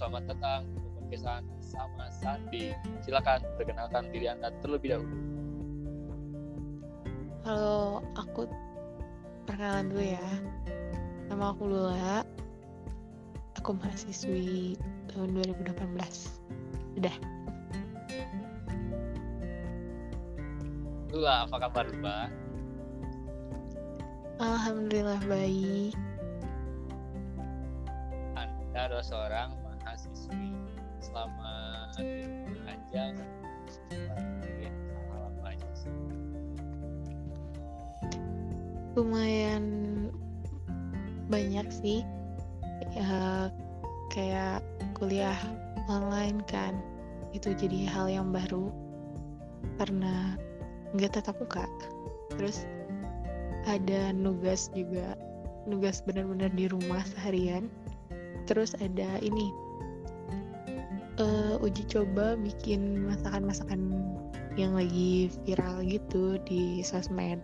selamat datang di podcastan sama Sandi. Silakan perkenalkan diri Anda terlebih dahulu. Halo, aku perkenalan dulu ya. Nama aku Lula. Aku mahasiswi tahun 2018. Udah. Lula, apa kabar Lula? Alhamdulillah baik. Anda adalah seorang mahasiswi selama di rumah aja sih? Lumayan banyak sih. Ya kayak kuliah online kan. Itu jadi hal yang baru karena nggak tetap muka. Terus ada nugas juga nugas benar-benar di rumah seharian terus ada ini uh, uji coba bikin masakan-masakan yang lagi viral gitu di sosmed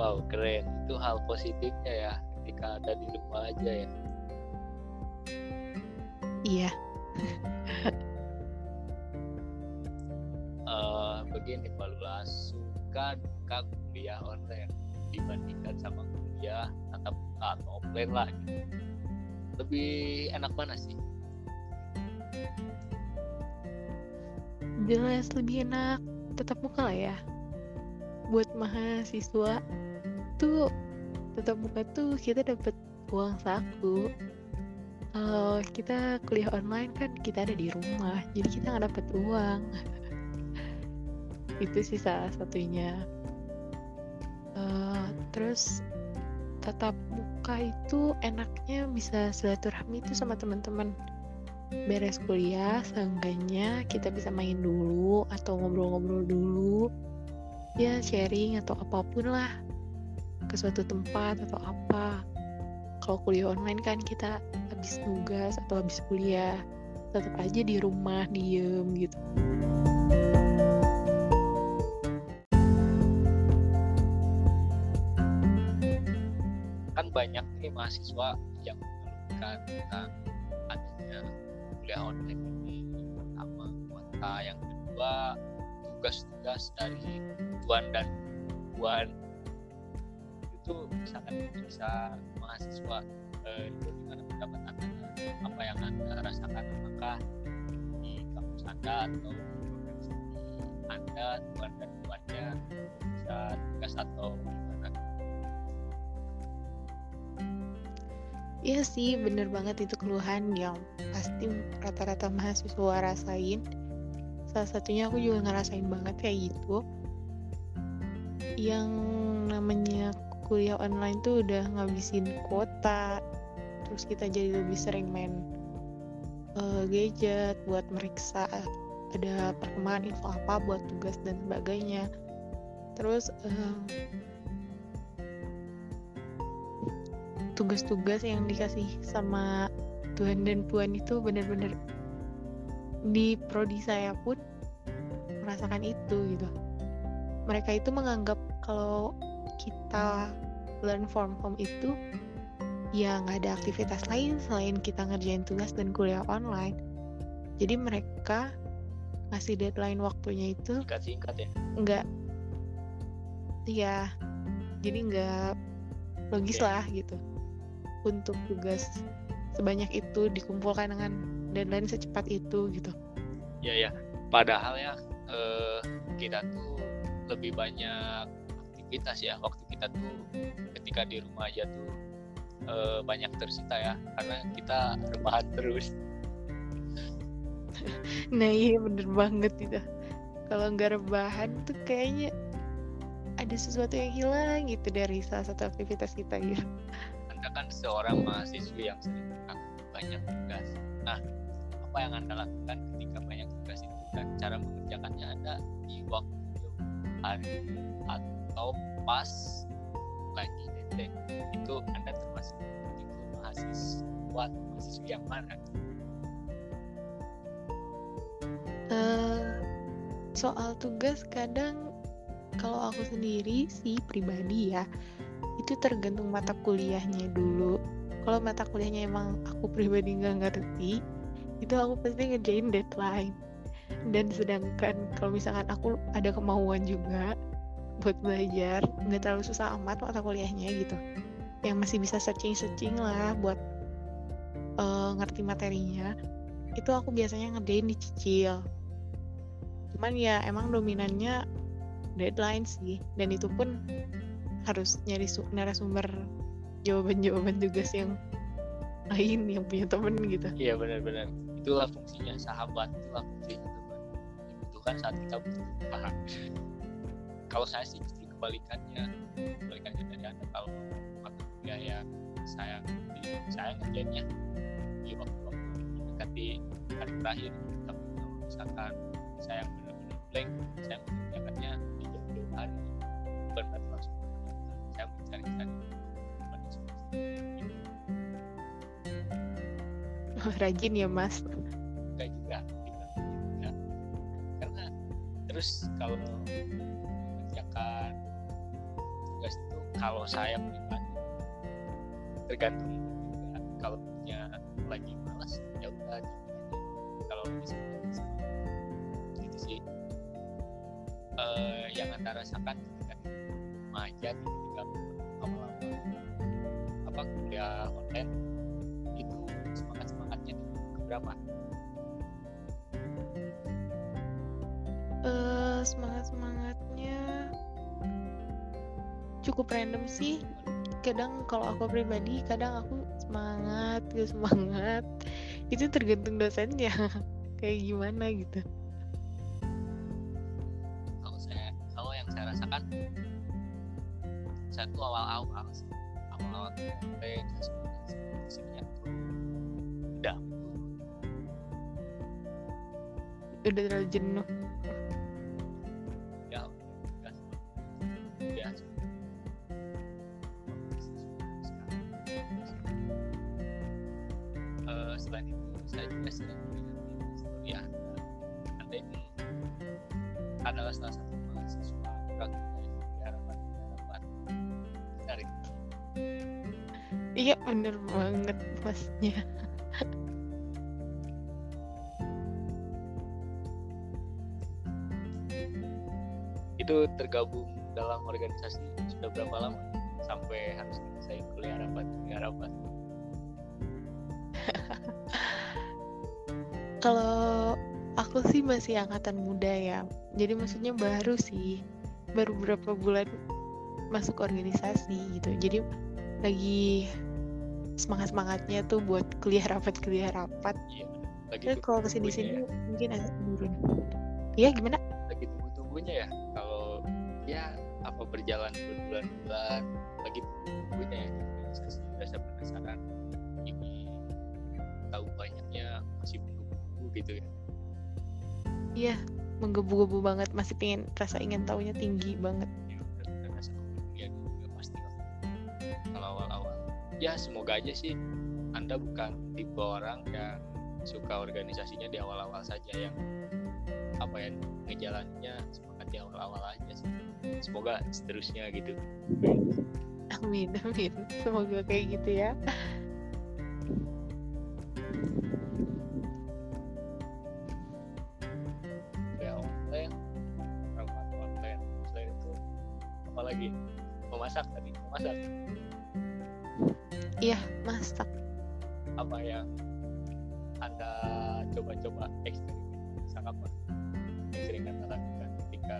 Wow, keren. Itu hal positifnya ya ketika ada di rumah aja ya. iya Eh, begini Pak Lula, suka duka kuliah online dibandingkan sama kuliah tatap muka atau offline lah gitu. Lebih enak mana sih? Jelas lebih enak. Tetap muka lah ya. Buat mahasiswa tuh tetap muka tuh kita dapat uang saku. Kalau kita kuliah online kan kita ada di rumah jadi kita nggak dapat uang. Itu sih salah satunya. Eh, terus tatap muka itu enaknya bisa silaturahmi itu sama teman-teman beres kuliah seenggaknya kita bisa main dulu atau ngobrol-ngobrol dulu. Ya sharing atau apa pun lah. Ke suatu tempat atau apa. Kalau kuliah online kan kita habis tugas atau habis kuliah tetap aja di rumah diem gitu. Kan banyak nih mahasiswa yang mengeluhkan tentang adanya kuliah online ini pertama kuota, yang kedua tugas-tugas dari tuan dan puan. Itu sangat bisa mahasiswa eh, itu gimana pendapat anda? Apa yang anda rasakan? Apakah di kampus anda atau di anda tuan dan puannya bisa tugas atau Iya sih, bener banget itu keluhan yang pasti rata-rata mahasiswa rasain. Salah satunya aku juga ngerasain banget kayak gitu. Yang namanya kuliah online tuh udah ngabisin kuota, terus kita jadi lebih sering main eh, gadget buat meriksa ada perkembangan info apa buat tugas dan sebagainya. Terus em, tugas-tugas yang dikasih sama Tuhan dan Puan itu benar-benar di prodi saya pun merasakan itu gitu. Mereka itu menganggap kalau kita learn from home itu ya nggak ada aktivitas lain selain kita ngerjain tugas dan kuliah online. Jadi mereka ngasih deadline waktunya itu ya nggak ya jadi nggak logis Oke. lah gitu untuk tugas sebanyak itu dikumpulkan dengan deadline secepat itu gitu. Ya ya padahal ya eh, kita tuh lebih banyak aktivitas ya. Waktu kita tuh ketika di rumah aja tuh eh, banyak tersita ya. Karena kita rebahan terus. Nah iya bener banget itu. Kalau nggak rebahan tuh kayaknya ada sesuatu yang hilang gitu dari salah satu aktivitas kita gitu anda kan seorang mahasiswi yang sering banyak tugas. Nah apa yang anda lakukan ketika banyak tugas itu dan cara mengerjakannya anda di waktu hari atau pas lagi deadline? Itu anda termasuk itu mahasiswa atau mahasiswi yang mana? Eh, soal tugas kadang kalau aku sendiri sih pribadi ya itu tergantung mata kuliahnya dulu. Kalau mata kuliahnya emang aku pribadi nggak ngerti itu aku pasti ngerjain deadline. Dan sedangkan kalau misalkan aku ada kemauan juga buat belajar nggak terlalu susah amat mata kuliahnya gitu. Yang masih bisa searching searching lah buat uh, ngerti materinya itu aku biasanya ngerjain dicicil cuman ya emang dominannya deadline sih. Dan itu pun harus nyari narasumber jawaban-jawaban tugas yang lain yang punya temen gitu. Iya benar-benar. Itulah fungsinya sahabat itulah fungsinya teman dibutuhkan saat kita butuh kalau saya sih justru kebalikannya kebalikannya dari anda. Kalau mata kuliah ya saya saya ngerjainnya di waktu-waktu mendekati hari terakhir. Tapi kalau misalkan saya benar-benar blank saya mengerjakannya di jauh-jauh hari benar langsung Oh, rajin ya mas. Enggak juga juga. Karena terus kalau mengerjakan tugas itu kalau saya pribadi tergantung juga. Kalau punya lagi malas ya udah kalau bisa gitu sih uh, yang anda rasakan ketika remaja ketika berapa? Uh, semangat semangatnya cukup random sih. Kadang kalau aku pribadi, kadang aku semangat, gitu semangat. Itu tergantung dosennya kayak gimana gitu. Kalau saya, kalau yang saya rasakan, saya tuh awal-awal, awal-awal sampai udah terlalu jenuh. Ya ya. Uh, selain itu saya juga sedang melihat story anda anda ini adalah salah satu mahasiswa dari iya bener banget masnya itu tergabung dalam organisasi sudah berapa lama sampai harus selesai kuliah rapat kuliah rapat? Kalau aku sih masih angkatan muda ya. Jadi maksudnya baru sih baru berapa bulan masuk organisasi gitu. Jadi lagi semangat semangatnya tuh buat kuliah rapat kuliah rapat. Iya, lagi kalau ke sini sini ya. mungkin agak turun. Iya gimana? Lagi tunggu tunggunya ya ya apa berjalan berbulan-bulan lagi punya ya rasa penasaran. Ini tahu banyaknya masih menggebu-gebu gitu ya. Iya menggebu-gebu banget masih pengen rasa ingin tahunya tinggi banget. Ya, rasa kepedulian juga pasti kalau awal-awal ya semoga aja sih anda bukan tipe orang yang suka organisasinya di awal-awal saja yang apa ya ngejalannya semangat di awal-awal aja sih. Semoga seterusnya gitu. Amin amin. Semoga kayak gitu ya. Ya online rapat online selain itu apa lagi? Memasak tadi? Memasak iya masak. Apa yang anda coba-coba eksperimen? Masak apa sering anda lakukan ketika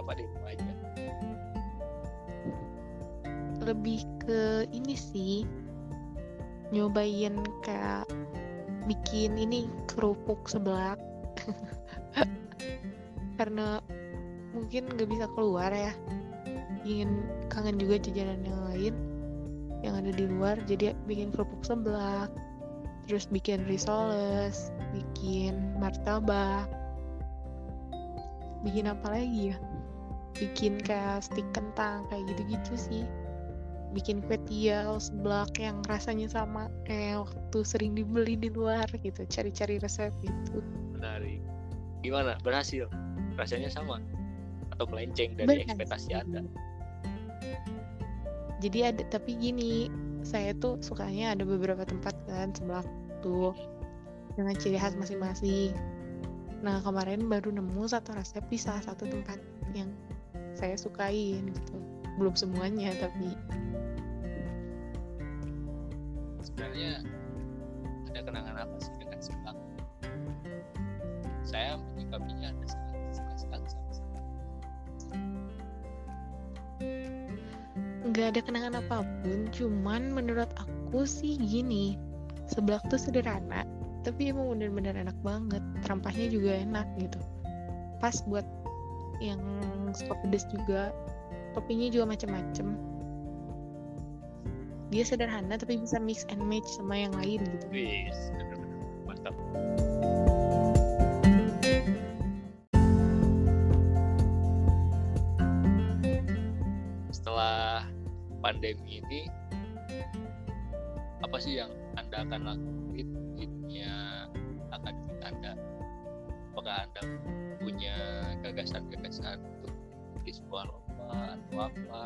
apa di rumah aja lebih ke ini sih nyobain kayak bikin ini kerupuk seblak. Karena mungkin nggak bisa keluar ya. Ingin kangen juga jajanan yang lain yang ada di luar. Jadi bikin kerupuk seblak terus bikin risoles bikin martabak bikin apa lagi ya? Bikin kayak stik kentang kayak gitu-gitu sih. Bikin kue tiaw seblak yang rasanya sama kayak waktu sering dibeli di luar gitu. Cari-cari resep itu menarik. Gimana? Berhasil? Rasanya sama? Atau melenceng dari berhasil. ekspektasi anda? Jadi ada tapi gini saya tuh sukanya ada beberapa tempat kan sebelah tuh. Dengan ciri khas masing-masing. Nah kemarin baru nemu satu resep di salah satu tempat yang saya sukain gitu. Belum semuanya tapi sebenarnya ada kenangan apa sih dengan seblak saya menyikapinya ada suka sekali sama nggak ada kenangan apa pun cuman menurut aku sih gini seblak tuh sederhana tapi emang bener-bener enak banget. Rempahnya juga enak gitu. Pas buat yang suka pedes juga. Toppingnya juga macem-macem. Dia sederhana tapi bisa mix and match sama yang lain gitu. Mantap. Setelah pandemi ini apa sih yang anda akan lakuin apakah anda punya gagasan-gagasan untuk di sebuah lomba atau apa.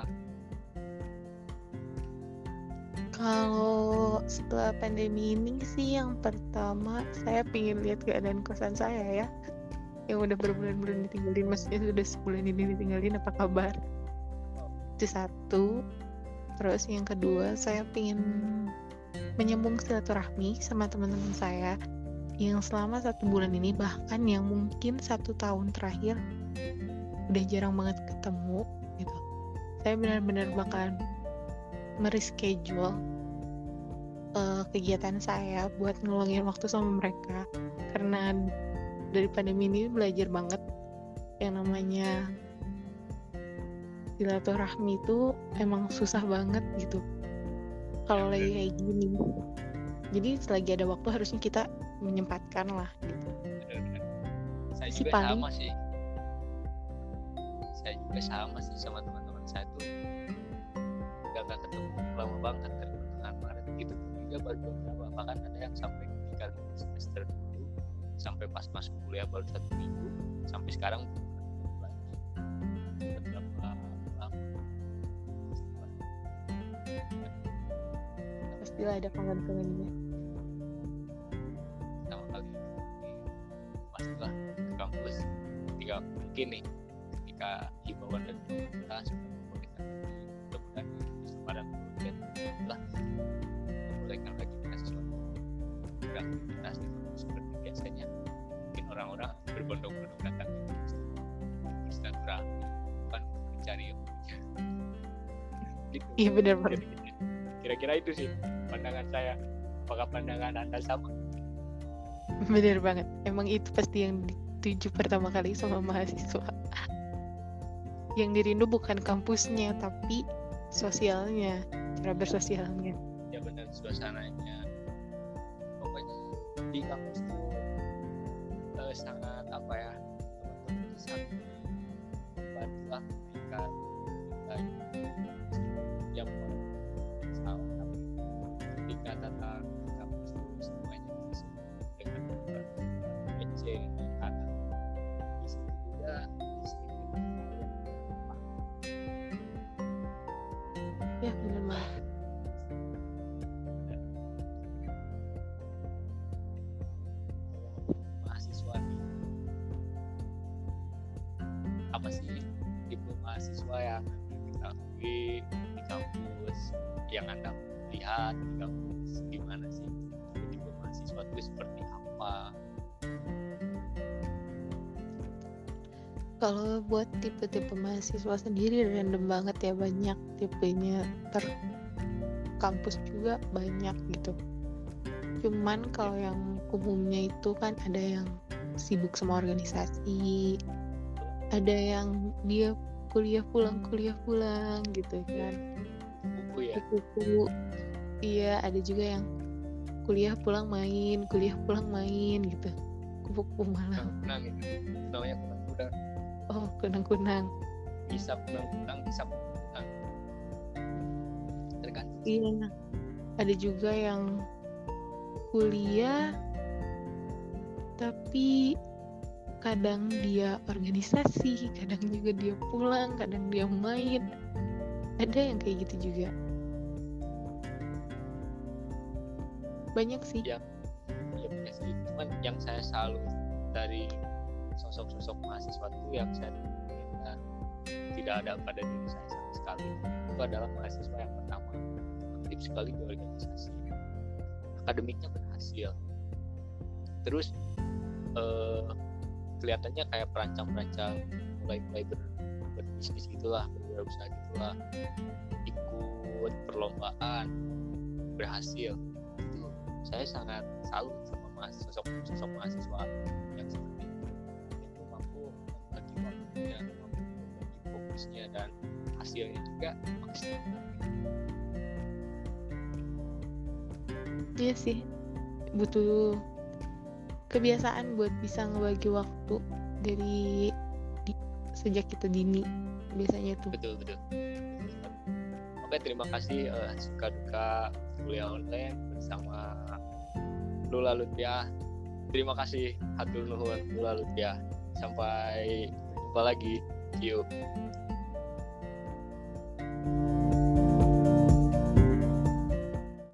Kalau setelah pandemi ini sih yang pertama saya pingin lihat keadaan kosan saya ya. Yang udah berbulan-bulan ditinggalin maksudnya sudah sebulan ini ditinggalin apa kabar? Itu satu. Terus yang kedua saya pingin menyambung silaturahmi sama teman-teman saya yang selama satu bulan ini bahkan yang mungkin satu tahun terakhir udah jarang banget ketemu gitu. Saya benar-benar bakalan mereschedule uh, kegiatan saya buat ngeluangin waktu sama mereka. Karena dari pandemi ini belajar banget. Yang namanya silaturahmi itu emang susah banget gitu. Kalau lagi kayak gini. Jadi selagi ada waktu harusnya kita menyempatkan lah gitu. Saya Si juga paling- sama sih. Saya juga sama sih sama teman-teman saya tuh. Udah gak ketemu lama banget dari pertengahan Maret itu pun juga baru beberapa bahkan ada yang sampai tiga semester dulu sampai pas masuk kuliah baru satu minggu sampai sekarang pastilah ada kangen-kangennya mungkin nih ketika himbauan dari pemerintah sudah membolehkan mudah-mudahan pada kemudian lah membolehkan lagi mahasiswa beraktivitas di kampus seperti biasanya mungkin orang-orang berbondong-bondong datang ke kampus bersilaturahmi bukan mencari punya. Gitu. Iya bener banget Kira-kira- itu sih pandangan saya. Apakah pandangan anda sama? Bener banget. Emang itu pasti yang dituju pertama kali sama mahasiswa. Yang dirindu bukan kampusnya tapi sosialnya cara bersosialnya. Ya benar suasananya. Pokoknya di kampus tuh eh, sangat apa ya teman-teman sangat lah ya bener banget. Mahasiswa apa sih tipe mahasiswa yang ketahui di kampus yang anda lihat di kampus? Gimana sih? Tipe mahasiswa itu seperti apa kalau buat tipe-tipe mahasiswa sendiri random banget ya banyak tipenya. Ter kampus juga banyak gitu. Cuman kalau yang umumnya itu kan ada yang sibuk sama organisasi ada yang dia kuliah pulang kuliah pulang gitu kan. Buku ya? Iya ada juga yang kuliah pulang main kuliah pulang main gitu. Kupu-kupu malam kunang kunang itu namanya kunang kunang oh kunang-kunang. Bisa kunang kunang bisa kunang tergantung Iya. Ada juga yang kuliah tapi kadang dia organisasi, kadang juga dia pulang, kadang dia main. Ada yang kayak gitu juga. banyak sih. Yang ya banyak sih. Cuman yang saya salut dari sosok-sosok mahasiswa itu yang saya ya, tidak ada pada diri saya sama sekali. Itu adalah mahasiswa yang pertama. Aktif sekali di organisasi. Akademiknya berhasil. Terus eh, kelihatannya kayak perancang-perancang mulai-mulai ber, berbisnis gitulah berusaha gitulah. Ikut perlombaan berhasil. Itu saya sangat salut sama mas sosok sosok mahasiswa yang seperti fokusnya dan hasilnya juga maksimal. Iya sih butuh kebiasaan buat bisa ngebagi waktu dari di, sejak kita dini biasanya tuh. Betul betul. Oke terima kasih uh, suka duka kuliah online bersama Lula Lutfiah terima kasih hatur nuhun Lula Lutfiah sampai jumpa lagi. See you